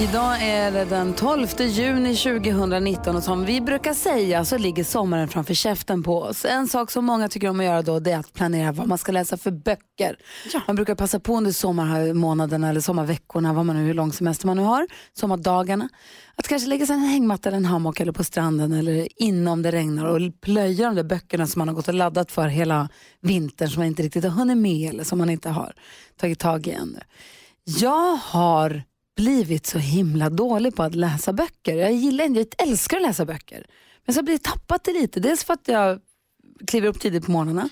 Idag är det den 12 juni 2019 och som vi brukar säga så ligger sommaren framför käften på oss. En sak som många tycker om att göra då det är att planera vad man ska läsa för böcker. Man brukar passa på under sommarmånaderna eller sommarveckorna, vad man nu, hur lång semester man nu har, sommardagarna. Att kanske lägga sig en hängmatta eller en hammock eller på stranden eller inom det regnar och plöja de där böckerna som man har gått och laddat för hela vintern som man inte riktigt har hunnit med eller som man inte har tagit tag i ännu. Jag har blivit så himla dålig på att läsa böcker. Jag gillar jag älskar att läsa böcker. Men så har jag tappat det lite. Dels för att jag kliver upp tidigt på morgnarna.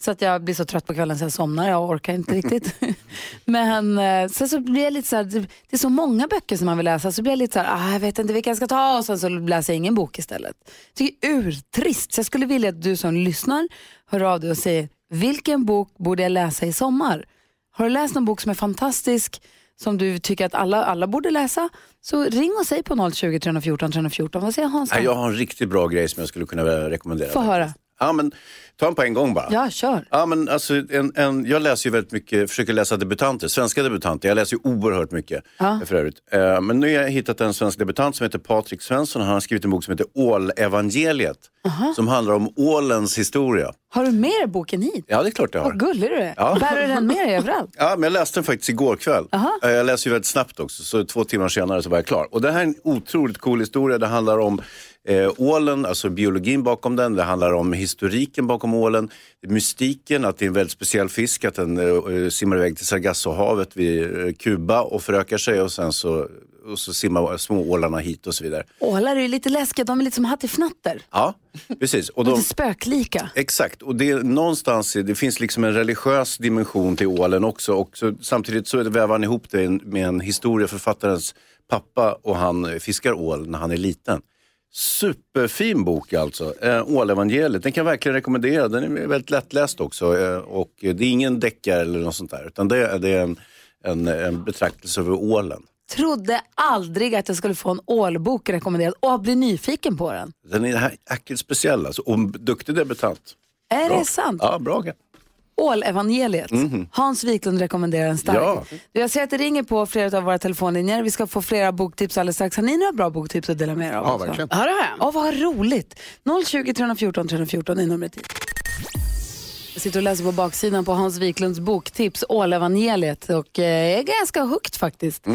Så att jag blir så trött på kvällen så jag somnar. Jag orkar inte riktigt. Men eh, sen så blir jag lite så här, det är så många böcker som man vill läsa. Så blir jag lite så här, ah, jag vet inte vilka jag ska ta och sen så läser jag ingen bok istället. Tycker det är urtrist. Så jag skulle vilja att du som lyssnar hör av dig och säger, vilken bok borde jag läsa i sommar? Har du läst någon bok som är fantastisk? Som du tycker att alla, alla borde läsa, så ring och säg på 020 314 314. Vad säger Hans? Jag har en riktigt bra grej som jag skulle kunna rekommendera. Få höra. Ja, men, ta en på en gång bara. Ja, kör. Ja, men, alltså, en, en, jag läser ju väldigt mycket, försöker läsa debutanter, svenska debutanter. Jag läser ju oerhört mycket Ja. för övrigt. Eh, men nu har jag hittat en svensk debutant som heter Patrik Svensson han har skrivit en bok som heter Ålevangeliet. Som handlar om ålens historia. Har du med boken hit? Ja, det är klart jag har. Vad gullig du är. Ja. Bär du den med dig överallt? Ja, men jag läste den faktiskt igår kväll. Aha. Eh, Jag läser ju väldigt snabbt också, så två timmar senare så var jag klar. Och det här är en otroligt cool historia. Det handlar om eh, ålen, alltså biologin bakom den. Det handlar om historiken bakom ålen. Mystiken, att det är en väldigt speciell fisk, att den eh, simmar iväg till Sargassohavet vid eh, Kuba och förökar sig och sen så, och så simmar små ålarna hit och så vidare. Ålar är ju lite läskiga, de är lite som hattifnatter. Ja, precis. Och de, Lite spöklika. Exakt, och det är någonstans, det finns liksom en religiös dimension till ålen också. Och så, samtidigt så väver han ihop det med en historia, författarens pappa och han fiskar ål när han är liten. Superfin bok alltså, eh, Ålevangeliet. Den kan jag verkligen rekommendera. Den är väldigt lättläst också eh, och det är ingen deckare eller något sånt där. Utan det är, det är en, en, en betraktelse över ålen. Trodde aldrig att jag skulle få en ålbok rekommenderad och bli nyfiken på den. Den är jäkligt speciell alltså, och duktig debutant. Är Bra. det sant? Ja, bra. Ålevangeliet. Hans Wiklund rekommenderar den starkt. Ja. Jag ser att det ringer på flera av våra telefonlinjer. Vi ska få flera boktips alldeles strax. Har ni några bra boktips att dela med er av? Ja, också? verkligen. Ja, det har jag. Ja, vad roligt. 020 314 314 är numret hit. Jag sitter och läser på baksidan på Hans Wiklunds boktips Ålevangeliet och eh, är ganska hooked faktiskt.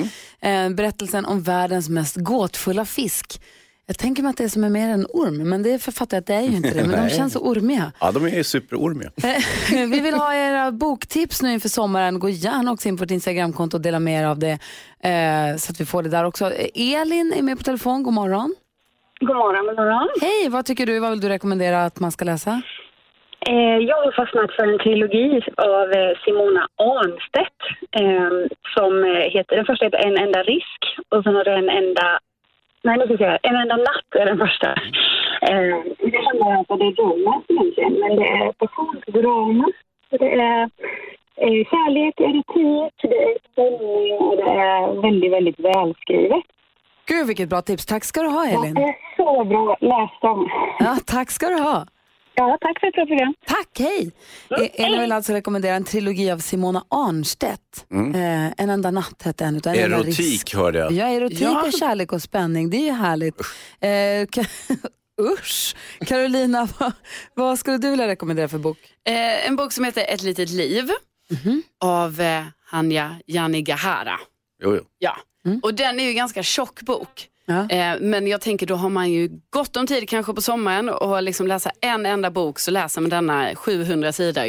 Eh, berättelsen om världens mest gåtfulla fisk. Jag tänker mig att det är som är mer än orm, men det författar jag att det är ju inte det. Men de känns så ormiga. Ja, de är superormiga. Vi vill ha era boktips nu inför sommaren. Gå gärna också in på vårt Instagramkonto och dela med er av det eh, så att vi får det där också. Eh, Elin är med på telefon. God morgon. God morgon, god morgon. Hej, vad tycker du? Vad vill du rekommendera att man ska läsa? Eh, jag har fastnat för en trilogi av eh, Simona Arnstedt eh, som eh, heter, den första heter En enda risk och sen har du en enda, nej nu ska jag säga, En enda natt är den första. Eh, det handlar alltså, det är romans egentligen, men det är passionsdrama. Det är eh, kärlek, erotik, det är spänning och det är väldigt, väldigt välskrivet. Gud, vilket bra tips. Tack ska du ha, Elin. Det är så bra, läs dem. Ja, tack ska du ha. Ja, tack för ett bra program. Tack, hej! Eh, Elin vill alltså rekommendera en trilogi av Simona Arnstedt. Eh, en enda natt hette en utav en Erotik risk. hörde jag. Ja, erotik Ja. och kärlek och spänning. Det är ju härligt. Eh, ka- Usch! Carolina, vad, vad skulle du vilja rekommendera för bok? Eh, en bok som heter Ett litet liv av eh, Hanya Yanagihara. Jo, jo. Ja, och den är ju en ganska tjock bok. Ja. Eh, men jag tänker då har man ju gott om tid kanske på sommaren och liksom läsa en enda bok så läser man denna 700 sidor.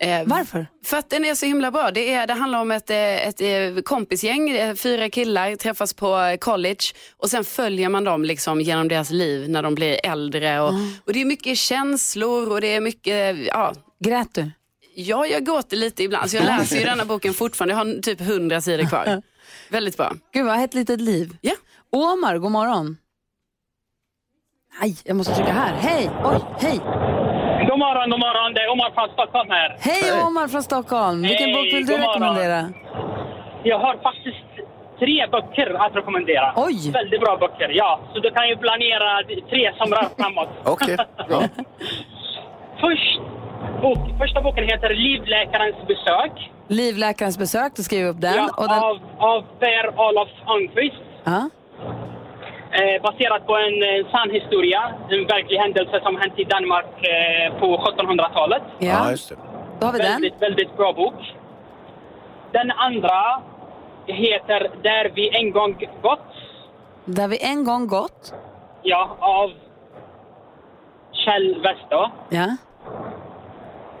Eh, Varför? För att den är så himla bra. Det, är, det handlar om ett, eh, ett, kompisgäng, fyra killar träffas på college och sen följer man dem liksom genom deras liv när de blir äldre. Och, och det är mycket känslor och det är mycket, ja, Grät du? Ja, jag gråter lite ibland. Så jag läser ju denna boken fortfarande. Jag har typ 100 sidor kvar. Väldigt bra. Gud, vad ett litet liv. Ja. Omar, god morgon. Nej, jag måste trycka här. Hej! Oj, hej! God morgon, god morgon. Det är Omar från Stockholm här. Hej Omar från Stockholm. Vilken Hej, bok vill du god morgon. rekommendera? Jag har faktiskt tre böcker att rekommendera. Oj. Väldigt bra böcker, ja. Så du kan ju planera tre somrar framåt. Okej, ja. Först, bok, första boken heter Livläkarens besök. Livläkarens besök, då skriver vi upp den. Ja, och den av, av Per Olof Almqvist. ja. Eh, baserat på en eh, sann historia. En verklig händelse som hänt i Danmark eh, på 1700-talet. ja, Ja, just det. då har vi den. Väldigt, väldigt bra bok. Den andra heter Där vi en gång gått. Där vi en gång gått. Ja, av Kjell Wester. Ja.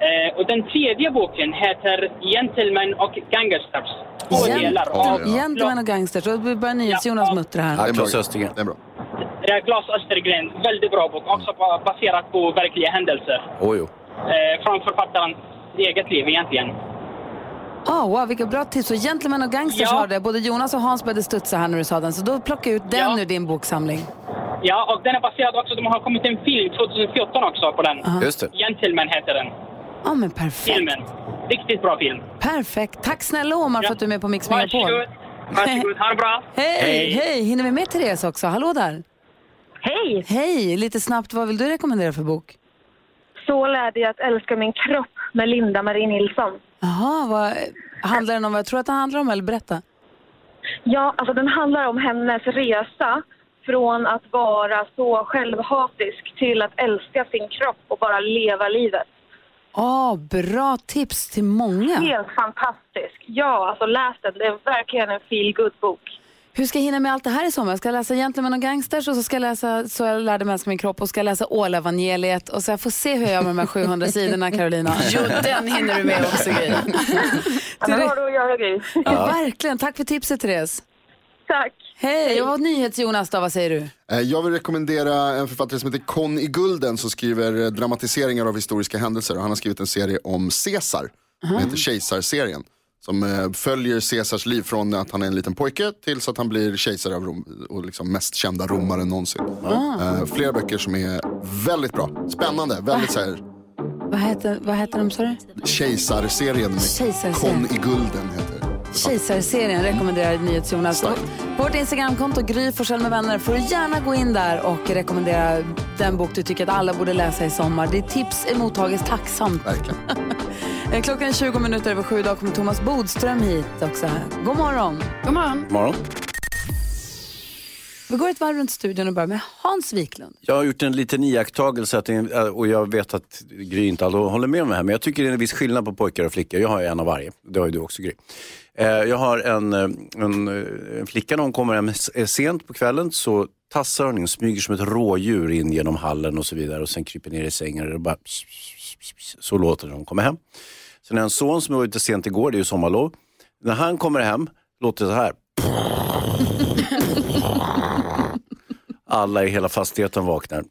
Eh, och den tredje boken heter Gentlemen och Gangsters. Två Gent- delar av Gentlemen och gangsters. Och vi börjar NyhetsJonas Ja. muttra här. Ja, Det är bra. Claes Östergren. Det är bra. Claes Östergren. Väldigt bra bok. Också ba- baserat på verkliga händelser. Oh, jo. Eh, från författarens eget liv egentligen. Oh, wow, vilka bra tips. Och Gentlemen och gangsters Ja. hörde Både Jonas och Hans började studsa här när du sa den. Så då plockar jag ut den Ja. ur din boksamling. Ja, och den är baserad också, de har kommit en film 2014 också på den. Just det. Gentlemen heter den. Ja, men perfekt. Filmen. Riktigt bra film. Perfekt. Tack snälla Omar för att du är med på Mix Megapol. Varsågod. Varsågod. Ha det bra. Hej, Hej. hej. Hinner vi med Therese också? Hallå där. Hej! Hej, lite snabbt. Vad vill du rekommendera för bok? Så lärde jag att älska min kropp med Linda Marie Nilsson. Jaha, vad handlar den om? Vad jag tror att den handlar om? Eller berätta. Ja, alltså den handlar om hennes resa från att vara så självhatisk till att älska sin kropp och bara leva livet. Åh, bra tips till många. Helt fantastisk. Ja, alltså läs den. Det är verkligen en feel good bok Hur ska jag hinna med allt det här i sommar? Jag ska läsa Gentlemen och Gangsters och så ska jag läsa Så jag lärde mig älska min kropp och ska läsa Ålevangeliet och så jag får se hur jag gör med de här 700 sidorna, Carolina. Jo, den hinner du med också Gry. Ja, men har du att göra, Gry. Ja, verkligen. Tack för tipset, Therese. Tack. Hej, och NyhetsJonas då, vad säger du? Eh, Jag vill rekommendera en författare som heter Conny Gulden som skriver eh, dramatiseringar av historiska händelser. Han har skrivit en serie om Caesar, som heter Kejsarserien. Som följer Caesars liv från att han är en liten pojke tills att han blir kejsare av Rom och liksom mest kända romaren någonsin. Eh, flera böcker som är väldigt bra, spännande, väldigt så här, Vad heter, vad heter de, sa du? Kejsarserien med Kejsarserien. Conny Gulden heter. Kejsarserien rekommenderar NyhetsJonas. På vårt Instagramkonto, Gry Forssell med vänner, får du gärna gå in där och rekommendera den bok du tycker att alla borde läsa i sommar. Ditt tips är mottages tacksamt. Verkligen. Klockan är 20 minuter över sju. Idag kommer Thomas Bodström hit också. God morgon. God morgon. Morgon. Vi går ett varv runt studion och börjar med Hans Wiklund. Jag har gjort en liten iakttagelse att det, och jag vet att Gry inte håller med om det här, men jag tycker det är en viss skillnad på pojkar och flickor. Jag har ju en av varje, det har ju du också Gry. Eh, jag har en, eh, en, eh, en flicka när hon kommer hem sent på kvällen så tassar hon in, smyger som ett rådjur in genom hallen och så vidare och sen kryper ner i sängen och bara så låter det när hon kommer hem. Sen har jag en son som var ute sent igår, det är ju sommarlov. När han kommer hem låter det så här. Alla i hela fastigheten vaknar.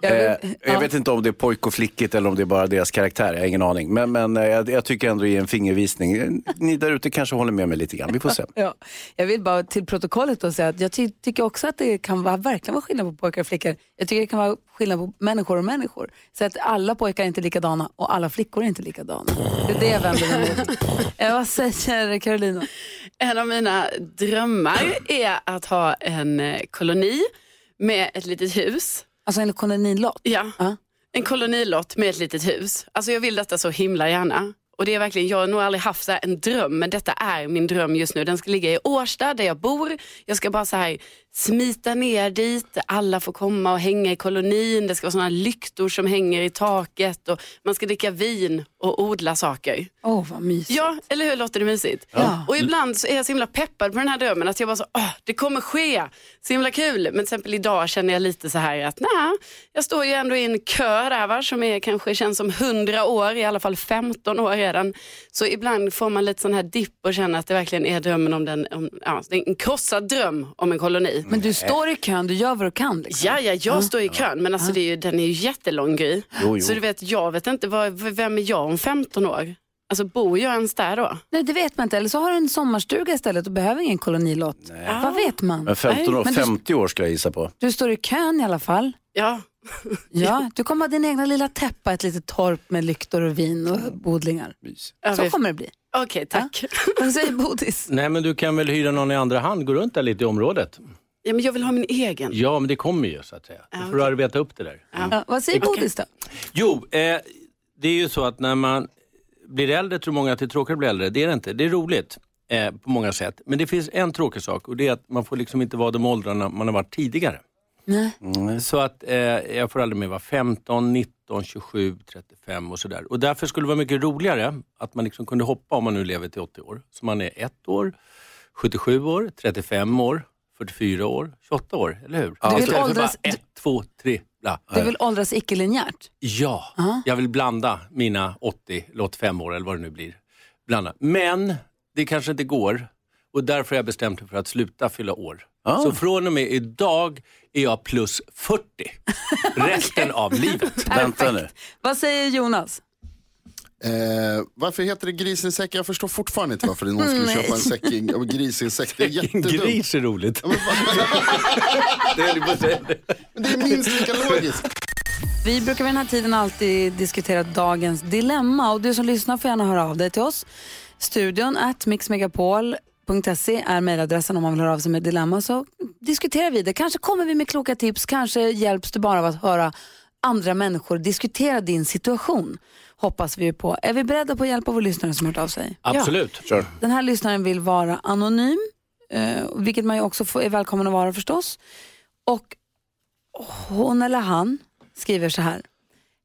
Jag, Eh, jag vet inte om det är pojk och flickigt eller om det är bara deras karaktär, jag har ingen aning. Men, men eh, jag, jag tycker ändå det är en fingervisning. Eh, Ni där ute kanske håller med mig lite grann, vi får se. ja, jag vill bara till protokollet då säga att jag ty tycker också att det kan vara, verkligen vara skillnad på pojkar och flickor. Jag tycker det kan vara skillnad på människor och människor. Så att alla pojkar är inte likadana och alla flickor är inte likadana. Det är det jag vänder mig mot. Eh, vad säger Carolina? En av mina drömmar är att ha en eh, koloni med ett litet hus. Alltså en kolonilott? Ja, Ja. en kolonilott med ett litet hus. Alltså jag vill detta så himla gärna. Och det är verkligen, jag har nog aldrig haft så en dröm, men detta är min dröm just nu. Den ska ligga i Årsta där jag bor. Jag ska bara så här smita ner dit, alla får komma och hänga i kolonin. Det ska vara sådana lyktor som hänger i taket och man ska dricka vin och odla saker. Åh, oh, vad mysigt. Ja, eller hur låter det mysigt? Ja. Och ibland så är jag så himla peppad på den här drömmen att jag bara så, åh, det kommer ske, så himla kul. Men till exempel idag känner jag lite så här att nej, jag står ju ändå i en kö där va, som är, kanske känns som 100 år, i alla fall 15 år redan. Så ibland får man lite sån här dipp och känner att det verkligen är drömmen om den, om, ja, det är en krossad dröm om en koloni. Men du står i kön, du gör vad du kan. Liksom. Ja, ja, jag står i kön, men alltså det är ju, den är ju jättelång. Jo, jo. Så du vet, jag vet inte, vad, vem är jag om 15 år? Alltså bor jag ens där då? Nej, det vet man inte. Eller så har du en sommarstuga istället och behöver ingen kolonilott. Vad vet man? Men 15 år, Men du- 50 år ska jag gissa på. Du står i kön i alla fall. Ja, Ja, du kommer ha din egna lilla täppa, ett litet torp med lyktor och vin och odlingar. Mys. Ja, Så kommer det bli. Okej, tack. Vad säger Bodis? Nej men du kan väl hyra någon i andra hand, gå runt där lite i området. Ja, men jag vill ha min egen. Ja men det kommer ju så att säga. Du får okej. arbeta upp det där. Ja, vad säger Bodis då? Jo, eh, det är ju så att när man blir äldre tror många att det är tråkigt att bli äldre. Det är det inte. Det är roligt eh, på många sätt. Men det finns en tråkig sak och det är att man får liksom inte vara de åldrarna man har varit tidigare. Nej. Så att eh, jag får aldrig mer vara 15, 19, 27, 35 och sådär. Och därför skulle det vara mycket roligare att man liksom kunde hoppa om man nu lever till 80 år. Så man är 1 år, 77 år, 35 år, 44 år, 28 år, eller hur? Du vill Istället för åldras- bara 1, 2, 3, bla. Du vill åldras icke-linjärt? Ja, jag vill blanda mina 80 eller 85 år eller vad det nu blir. Blanda. Men det kanske inte går och därför har jag bestämt mig för att sluta fylla år. Så från och med idag är jag plus 40 resten av livet. Vänta nu. Vad säger Jonas? Eh, varför heter det grisinsekt? Jag förstår fortfarande inte varför någon skulle köpa en säck i- av grisinsekt. Det är jättedumt. gris är roligt. det är, det är minst lika logiskt. Vi brukar vid den här tiden alltid diskutera dagens dilemma och du som lyssnar får gärna höra av dig till oss. Studion at mixmegapol.se är mejladressen om man vill höra av sig med dilemma så diskuterar vi det. Kanske kommer vi med kloka tips, kanske hjälps du bara av att höra andra människor diskutera din situation. Hoppas vi på. Är vi beredda på att hjälpa vår lyssnare som har hört av sig? Absolut. Kör. Den här lyssnaren vill vara anonym, eh, vilket man ju också får, är välkommen att vara förstås. Och hon eller han skriver så här.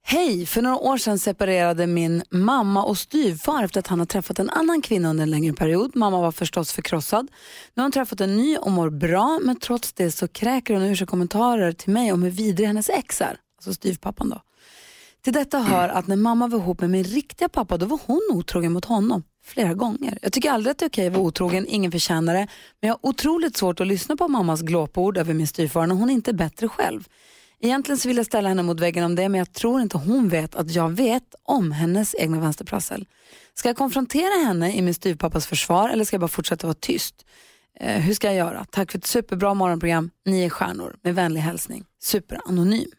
Hej, för några år sedan separerade min mamma och styvfar efter att han har träffat en annan kvinna under en längre period. Mamma var förstås förkrossad. Nu har hon träffat en ny och mår bra, men trots det så kräker hon ur sig kommentarer till mig om hur vidrig hennes ex är. Alltså styvpappan då. Till detta hör att när mamma var ihop med min riktiga pappa, då var hon otrogen mot honom flera gånger. Jag tycker aldrig att det är okej att vara otrogen, ingen förtjänar det. Men jag har otroligt svårt att lyssna på mammas glåpord över min styvfar när hon inte är bättre själv. Egentligen så vill jag ställa henne mot väggen om det, men jag tror inte hon vet att jag vet om hennes egna vänsterprassel. Ska jag konfrontera henne i min styvpappas försvar eller ska jag bara fortsätta vara tyst? Eh, hur ska jag göra? Tack för ett superbra morgonprogram. Nio stjärnor. Med vänlig hälsning. Superanonym.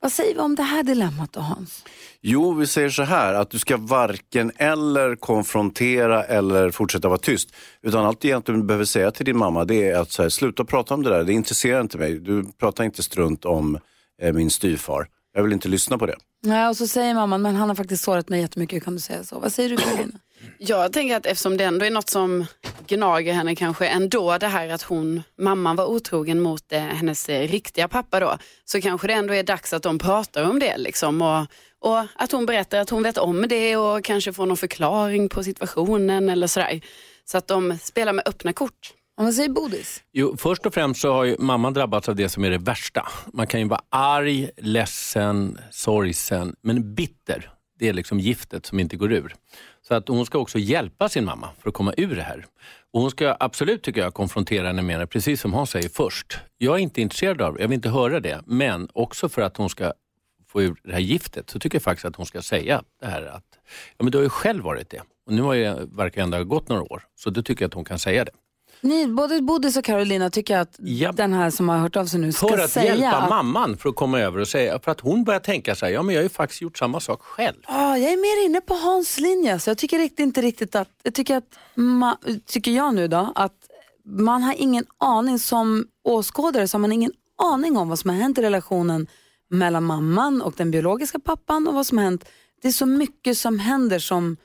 Vad säger vi om det här dilemmat då Hans? Jo, vi säger så här att du ska varken eller konfrontera eller fortsätta vara tyst. Utan allt du egentligen behöver säga till din mamma det är att så här, sluta prata om det där, det intresserar inte mig. Du pratar inte strunt om eh, min styvfar. Jag vill inte lyssna på det. Nej, och så säger mamman, men han har faktiskt sårat mig jättemycket, kan du säga så? Vad säger du Karolina? Jag tänker att eftersom det ändå är något som gnager henne kanske ändå det här att hon, mamman var otrogen mot eh, hennes eh, riktiga pappa då, så kanske det ändå är dags att de pratar om det liksom och, och att hon berättar att hon vet om det och kanske får någon förklaring på situationen eller sådär. Så att de spelar med öppna kort. Om man säger Bodis? Jo, först och främst så har ju mamman drabbats av det som är det värsta. Man kan ju vara arg, ledsen, sorgsen, men bitter. Det är liksom giftet som inte går ur. Så att hon ska också hjälpa sin mamma för att komma ur det här. Och hon ska absolut, tycker jag, konfrontera henne med det, precis som hon säger först. Jag är inte intresserad av det, jag vill inte höra det. Men också för att hon ska få ur det här giftet så tycker jag faktiskt att hon ska säga det här att ja, men du har ju själv varit det. Och nu har jag, verkar ändå ha gått några år, så då tycker jag att hon kan säga det. Ni, både Bodis och Carolina tycker att Ja. den här som har hört av sig nu ska För att säga hjälpa att mamman för att komma över och säga, för att hon börjar tänka så här, ja men jag har ju faktiskt gjort samma sak själv. Ah, jag är mer inne på Hans linje. Så jag tycker riktigt, inte riktigt att, jag tycker att, ma, tycker jag nu då, att man har ingen aning som åskådare så har man ingen aning om vad som har hänt i relationen mellan mamman och den biologiska pappan och vad som har hänt. Det är så mycket som händer som,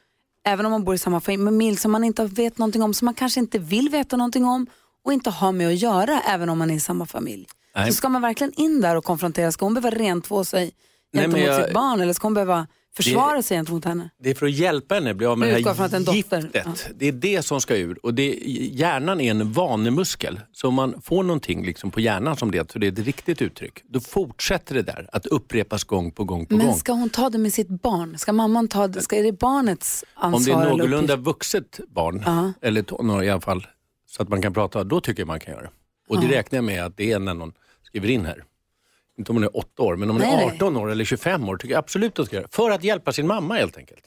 även om man bor i samma familj, som man inte vet någonting om, som man kanske inte vill veta någonting om och inte har med att göra även om man är i samma familj. Nej. Så ska man verkligen in där och konfrontera, ska hon behöva rentvå sig Nej, gentemot jag- sitt barn eller ska hon behöva försvara sig gentemot henne? Det är för att hjälpa henne att bli av med det att här dotter- giftet. Det är det som ska ur. Och det, hjärnan är en vanemuskel. Så om man får någonting liksom på hjärnan som det, så det är ett riktigt uttryck, då fortsätter det där att upprepas gång på gång på Men gång. ska hon ta det med sitt barn? Ska mamman ta det? Ska, är det barnets ansvar? Om det är någorlunda vuxet barn, Ja. eller tonåring i alla fall, så att man kan prata, då tycker jag man kan göra det. Och det räknar jag med att det är när någon skriver in här. Inte om hon är 8 år, men om hon är nej. 18 år eller 25 år tycker jag absolut att ska göra det. För att hjälpa sin mamma helt enkelt.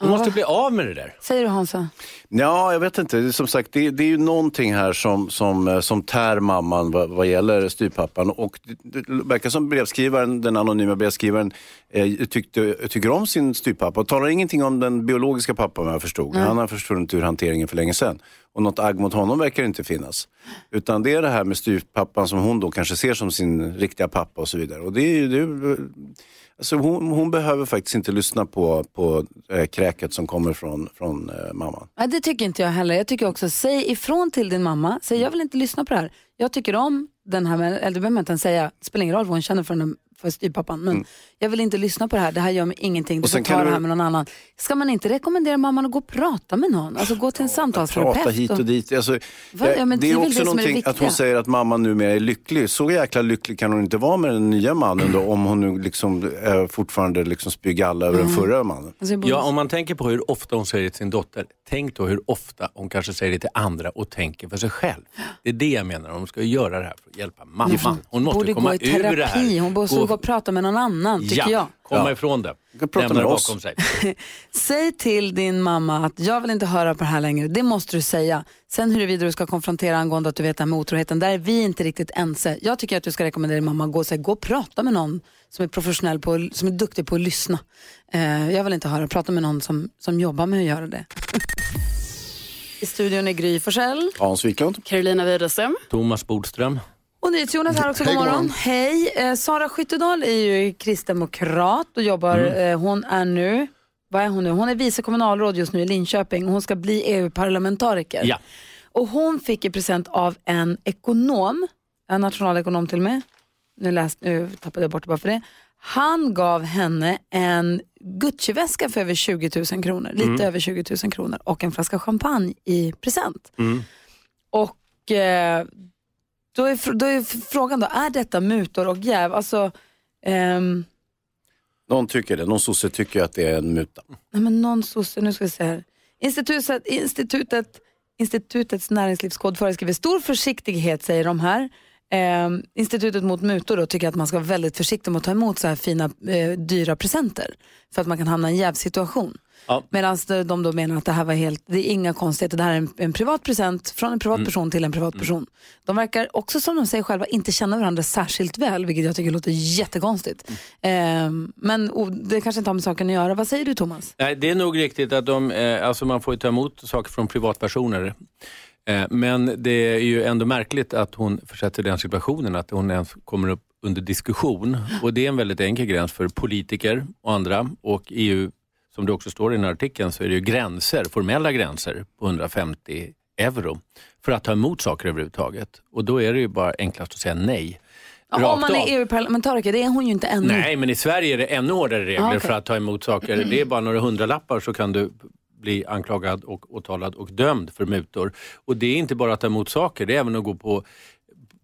Hon måste bli av med det där. Säger du Hansa? Ja, jag vet inte. Det är Som sagt, det, det är ju någonting här som, som, eh, som tär mamman vad, vad gäller styrpappan. Och det, det verkar som brevskrivaren, den anonyma brevskrivaren eh, tyckte, tycker om sin styrpappa och talar ingenting om den biologiska pappan vad jag förstod. Han har försvunnit ur hanteringen för länge sedan. Och något agg mot honom verkar inte finnas. Utan det är det här med styrpappan som hon då kanske ser som sin riktiga pappa och så vidare. Och det är, ju- det är, alltså hon, hon behöver faktiskt inte lyssna på, på eh, kräket som kommer från, från eh, mamman. Nej, det tycker inte jag heller. Jag tycker också, säg ifrån till din mamma. Säg, jag vill inte lyssna på det här. Jag tycker om den här, eller det behöver man inte ens säga. Det spelar ingen roll vad hon känner för, den, för styrpappan. Men jag vill inte lyssna på det här. Det här gör mig ingenting. Du Mm. Och får ta kan det här du- med någon annan. Ska man inte rekommendera mamman att gå och prata med någon? Alltså gå till en samtalsterapeut. Prata hit och dit. Alltså, Va? Ja, men det är också det som är det någonting att hon säger att mamman numera är lycklig. Så jäkla lycklig kan hon inte vara med den nya mannen då, om hon nu liksom, eh, fortfarande liksom spyr galla över Mm. den förra mannen. Alltså, jag borde- Ja, om man tänker på hur ofta hon säger det till sin dotter, tänk då hur ofta hon kanske säger det till andra och tänker för sig själv. Det är det jag menar, hon ska göra det här för att hjälpa mamman. Hon måste borde komma gå i ur det här. Hon borde Gå- gå och prata med någon annan, tycker ja, jag. komma Ja. ifrån det. kan prata Lämna med det oss. sig. Säg till din mamma att jag vill inte höra på det här längre. Det måste du säga. Sen huruvida du ska konfrontera angående att du vet det här med otroheten, där är vi inte riktigt ense. Jag tycker att du ska rekommendera din mamma att gå och, säga, gå och prata med någon som är professionell, på, som är duktig på att lyssna. Eh, jag vill inte höra, prata med någon som, som jobbar med att göra det. I studion är Gry Forssell. Hans Wiklund. Carolina Widerström. Thomas Bodström. Och NyhetsJonas här också, god morgon. Hej, eh, Sara Skyttedal är ju kristdemokrat och jobbar, Mm. eh, hon är nu, vad är hon nu? Hon är vice kommunalråd just nu i Linköping och hon ska bli EU-parlamentariker. Ja. Och hon fick i present av en ekonom, en nationalekonom till och med, nu, läst, nu tappade jag bort det bara för det. Han gav henne en Gucci-väska för över 20 000 kronor, lite över 20 000 kronor och en flaska champagne i present. Och eh, då, är, då är frågan då, är detta mutor och jäv? Alltså, ehm, Någon tycker det. Någon sosse tycker att det är en muta. nej men någon sosse, nu ska vi se här. Institutet, institutet, institutets näringslivskod föreskriver stor försiktighet säger de här. Ehm, institutet mot mutor då tycker att man ska vara väldigt försiktig med att ta emot så här fina eh, dyra presenter. För att man kan hamna i en jävsituation. Ja. Medan de då menar att det här var helt, det är inga konstigheter, det här är en, en privat present från en privat person till en privat person. De verkar också som de säger själva inte känna varandra särskilt väl, vilket jag tycker låter jättekonstigt. Ehm, men oh, det kanske inte har med saken att göra. Vad säger du Thomas? Nej, det är nog riktigt att de, eh, alltså man får ta emot saker från privatpersoner. Eh, men det är ju ändå märkligt att hon försätter den situationen att hon ens kommer upp under diskussion. Och det är en väldigt enkel gräns för politiker och andra. Och EU, som det också står i den här artikeln, så är det ju gränser, formella gränser på 150 euro för att ta emot saker överhuvudtaget. Och då är det ju bara enklast att säga nej. Om Rakt man är EU-parlamentariker, det är hon ju inte ännu. Nej, men i Sverige är det ännu hårdare regler Ah, okej. för att ta emot saker. Det är bara några hundralappar så kan du bli anklagad och åtalad och dömd för mutor. Och det är inte bara att ta emot saker, det är även att gå på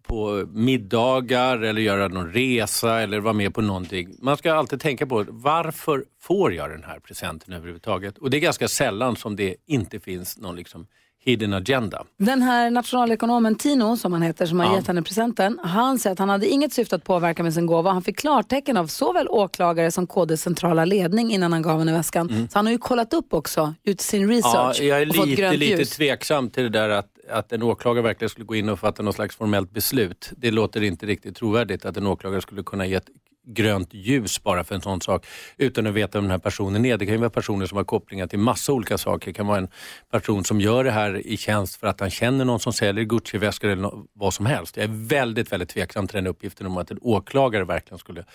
på middagar eller göra någon resa eller vara med på någonting. Man ska alltid tänka på varför får jag den här presenten överhuvudtaget? Och det är ganska sällan som det inte finns någon liksom hidden agenda. Den här nationalekonomen Tino, som han heter, som har Ja. gett henne presenten, han säger att han hade inget syfte att påverka med sin gåva. Han fick klartecken av såväl åklagare som KDs centrala ledning innan han gav henne väskan. Så han har ju kollat upp också, ut sin Mm. Ja, research jag är och fått lite, grönt lite ljus. tveksam till det där att, att en åklagare verkligen skulle gå in och fatta något slags formellt beslut. Det låter inte riktigt trovärdigt att en åklagare skulle kunna ge ett grönt ljus bara för en sån sak utan att veta vem den här personen är. Det kan ju vara personer som har kopplingar till massa olika saker. Det kan vara en person som gör det här i tjänst för att han känner någon som säljer Gucci-väskor eller vad som helst. Jag är väldigt, väldigt tveksam till den uppgiften om att en åklagare verkligen skulle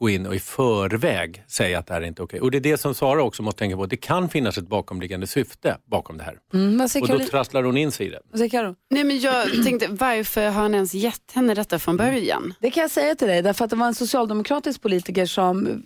gå in och i förväg säga att det här är inte okej. Och det är det som Sara också måste tänka på. Det kan finnas ett bakomliggande syfte bakom det här. Mm, Och då trasslar hon in sig i det. Vad säger Karo? Nej, men jag tänkte, varför har han ens gett henne detta från början? Det kan jag säga till dig, därför att det var en socialdemokratisk politiker som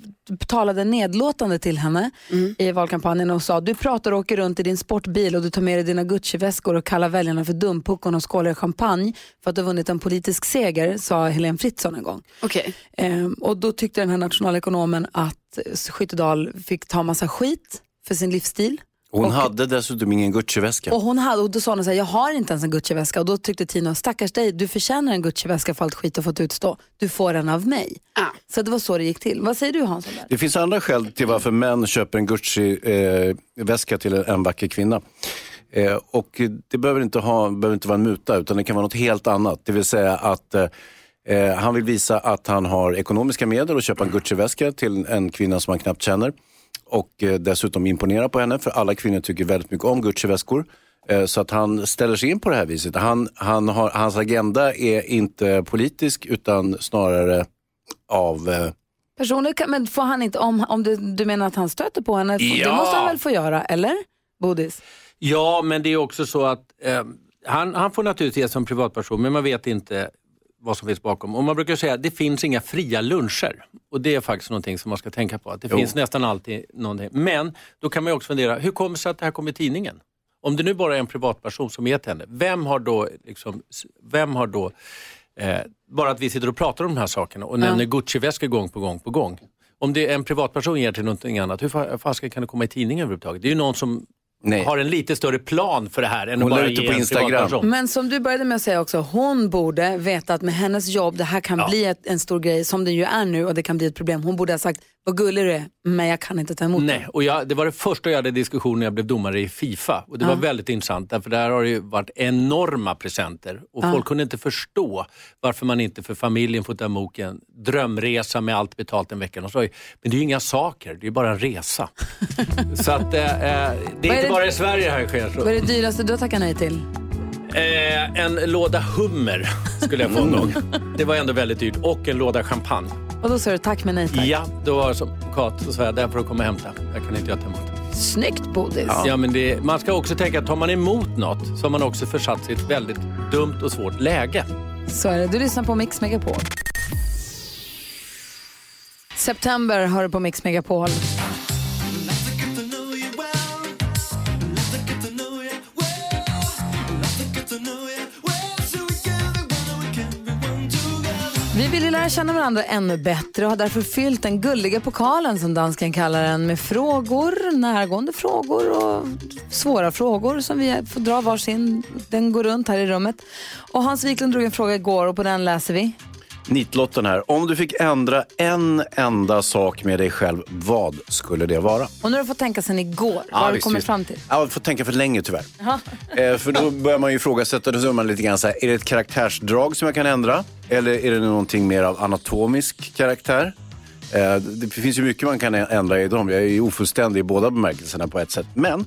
talade nedlåtande till henne i valkampanjen och sa du pratar och åker runt i din sportbil och du tar med dig dina Gucci-väskor och kallar väljarna för dumpuckon och skålar i champagne för att du har vunnit en politisk seger, sa Helene Fritzon en gång. Okej. Ehm, och då tyckte den här nationalekonomen att Skyttedal fick ta massa skit för sin livsstil. Hon hade dessutom ingen Gucci-väska. Och hon hade, och då sa hon så här, jag har inte ens en Gucci-väska. Och då tyckte Tina, stackars dig, du förtjänar en Gucci-väska för allt skit du har fått utstå. Du får en av mig. Ja. Så det var så det gick till. Vad säger du Hans? Det finns andra skäl till varför män köper en Gucci-väska till en vacker kvinna. Eh, och det behöver inte, ha, behöver inte vara en muta utan det kan vara något helt annat. Det vill säga att eh, eh, han vill visa att han har ekonomiska medel att köpa en Gucci-väska till en kvinna som han knappt känner. Och eh, dessutom imponera på henne för alla kvinnor tycker väldigt mycket om Gucci-väskor. Eh, så att han ställer sig in på det här viset. Han, han har, hans agenda är inte politisk utan snarare av eh, Personer kan, men får han inte, om, om du, du menar att han stöter på henne, det Ja. måste han väl få göra, eller? Bodis? Ja, men det är också så att eh, han, han får naturligtvis som privatperson, men man vet inte vad som finns bakom. Och man brukar säga att det finns inga fria luncher. Och det är faktiskt någonting som man ska tänka på. Att det Jo. finns nästan alltid någonting. Men då kan man också fundera, hur kommer det sig att det här kommer i tidningen? Om det nu bara är en privatperson som vet henne, vem har då, liksom, vem har då eh, bara att vi sitter och pratar om de här sakerna och nämner Gucci-väskor gång på gång på gång. Om det är en privatperson ger till någonting annat, hur fa- fasiken kan det komma i tidningen överhuvudtaget? Det är ju någon som Nej. har en lite större plan för det här än Hon att la bara ge på en Instagram. Men som du började med att säga också, hon borde veta att med hennes jobb, det här kan bli ett, en stor grej som det ju är nu och det kan bli ett problem. Hon borde ha sagt, vad gullig du är, men jag kan inte ta emot Nej, det. och jag, det var det första jag hade diskussion när jag blev domare i Fifa. Och det var väldigt intressant, därför där har det ju varit enorma presenter. Och folk kunde inte förstå varför man inte för familjen får ta emot en drömresa med allt betalt en vecka. Och så, men det är ju inga saker, det är bara en resa. så att, eh, eh, det är är inte det- bara i Sverige här sker. Så. Vad är det dyraste du har tackat nej till? Eh, en låda hummer skulle jag få en gång. Det var ändå väldigt dyrt. Och en låda champagne. Och då sa du tack men nej tack. Ja, då var det som Kat, så sa jag, där får du komma och hämta. Jag kan inte jag ta emot. Snyggt Bodis. Ja. men det, man ska också tänka att tar man emot något så har man också försatt sig i ett väldigt dumt och svårt läge. Så är det. Du lyssnar på Mix Megapol. September har du på Mix Megapol. Vill ju lära känna varandra ännu bättre och har därför fyllt den gulliga pokalen som dansken kallar den med frågor, närgående frågor och svåra frågor som vi får dra varsin. Den går runt här i rummet. Och Hans Wiklund drog en fråga igår och på den läser vi. Nitlotten här. Om du fick ändra en enda sak med dig själv, vad skulle det vara? Och nu har du fått tänka sen igår. Vad har du kommit visst. fram till? Ja, jag får tänka för länge tyvärr. Eh, för då börjar man ju ifrågasätta, då man lite grann så här, är det ett karaktärsdrag som jag kan ändra? Eller är det någonting mer av anatomisk karaktär? Eh, det finns ju mycket man kan ändra i dem. Jag är ju ofullständig i båda bemärkelserna på ett sätt. Men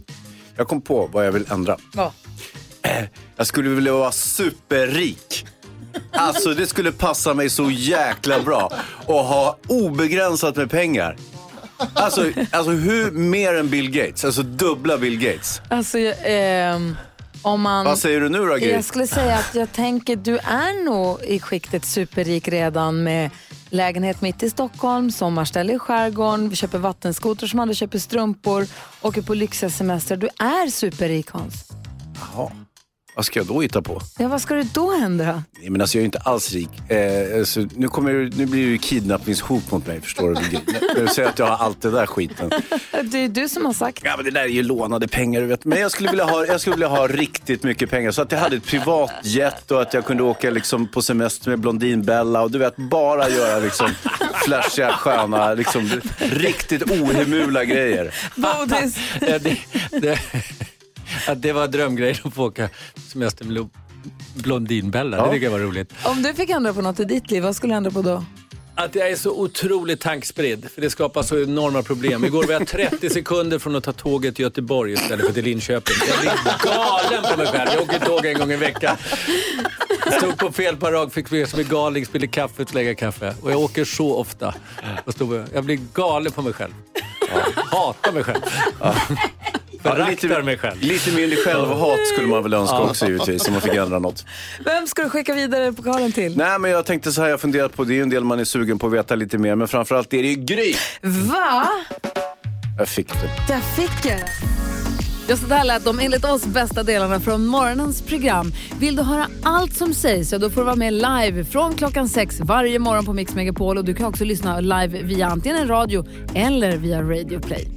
jag kom på vad jag vill ändra. Ja. Jag skulle vilja vara superrik. Alltså det skulle passa mig så jäkla bra. Och ha obegränsat med pengar. Alltså, alltså hur mer än Bill Gates? Alltså dubbla Bill Gates. Alltså, ehm, om man... Vad säger du nu då Gry? Jag skulle säga att jag tänker du är nog i skiktet superrik redan med lägenhet mitt i Stockholm, sommarställe i skärgården, vi köper vattenskoter som andra köper strumpor, åker på lyxiga semester. Du är superrik Hans. Jaha. Vad ska jag då hitta på? Ja, vad ska du då ändra? Nej, men alltså, jag är inte alls rik. Eh, alltså, nu, kommer, nu blir det ju kidnappningshot mot mig, förstår du? Jag säger att jag har allt det där skiten. Det är du som har sagt. Ja, men det där är ju lånade pengar, du vet. Men jag skulle vilja ha, jag skulle vilja ha riktigt mycket pengar. Så att jag hade ett privatjet och att jag kunde åka liksom, på semester med Blondinbella och du vet, bara göra liksom, flashiga, sköna, liksom, riktigt ohemula grejer. Bodis. Det, det, att det var drömgrejen att få åka semester med Lo- Blondinbella. Det Ja. tycker jag var roligt. Om du fick ändra på något i ditt liv, vad skulle du ändra på då? Att jag är så otroligt tankspridd, för det skapar så enorma problem. Igår var jag 30 sekunder från att ta tåget till Göteborg istället för till Linköping. Jag blir galen på mig själv. Jag åker tåg en gång i veckan. Stod på fel parag, fick bli som en galning, spilla kaffe, lägga kaffe. Och jag åker så ofta. Och stod, jag blir galen på mig själv. Hatar mig själv. Föraktar mig själv. Lite mindre självhat skulle man väl önska också givetvis, om man fick ändra något. Vem ska du skicka vidare pokalen till? Nej, men jag tänkte så här, jag funderat på, det är ju en del man är sugen på att veta lite mer, men framförallt är det ju Gry. Va? Jag fick det. Där fick jag det. Ja, så där lät de enligt oss bästa delarna från morgonens program. Vill du höra allt som sägs så då får du vara med live från klockan sex varje morgon på Mix Megapol och du kan också lyssna live via antingen en radio eller via Radio Play.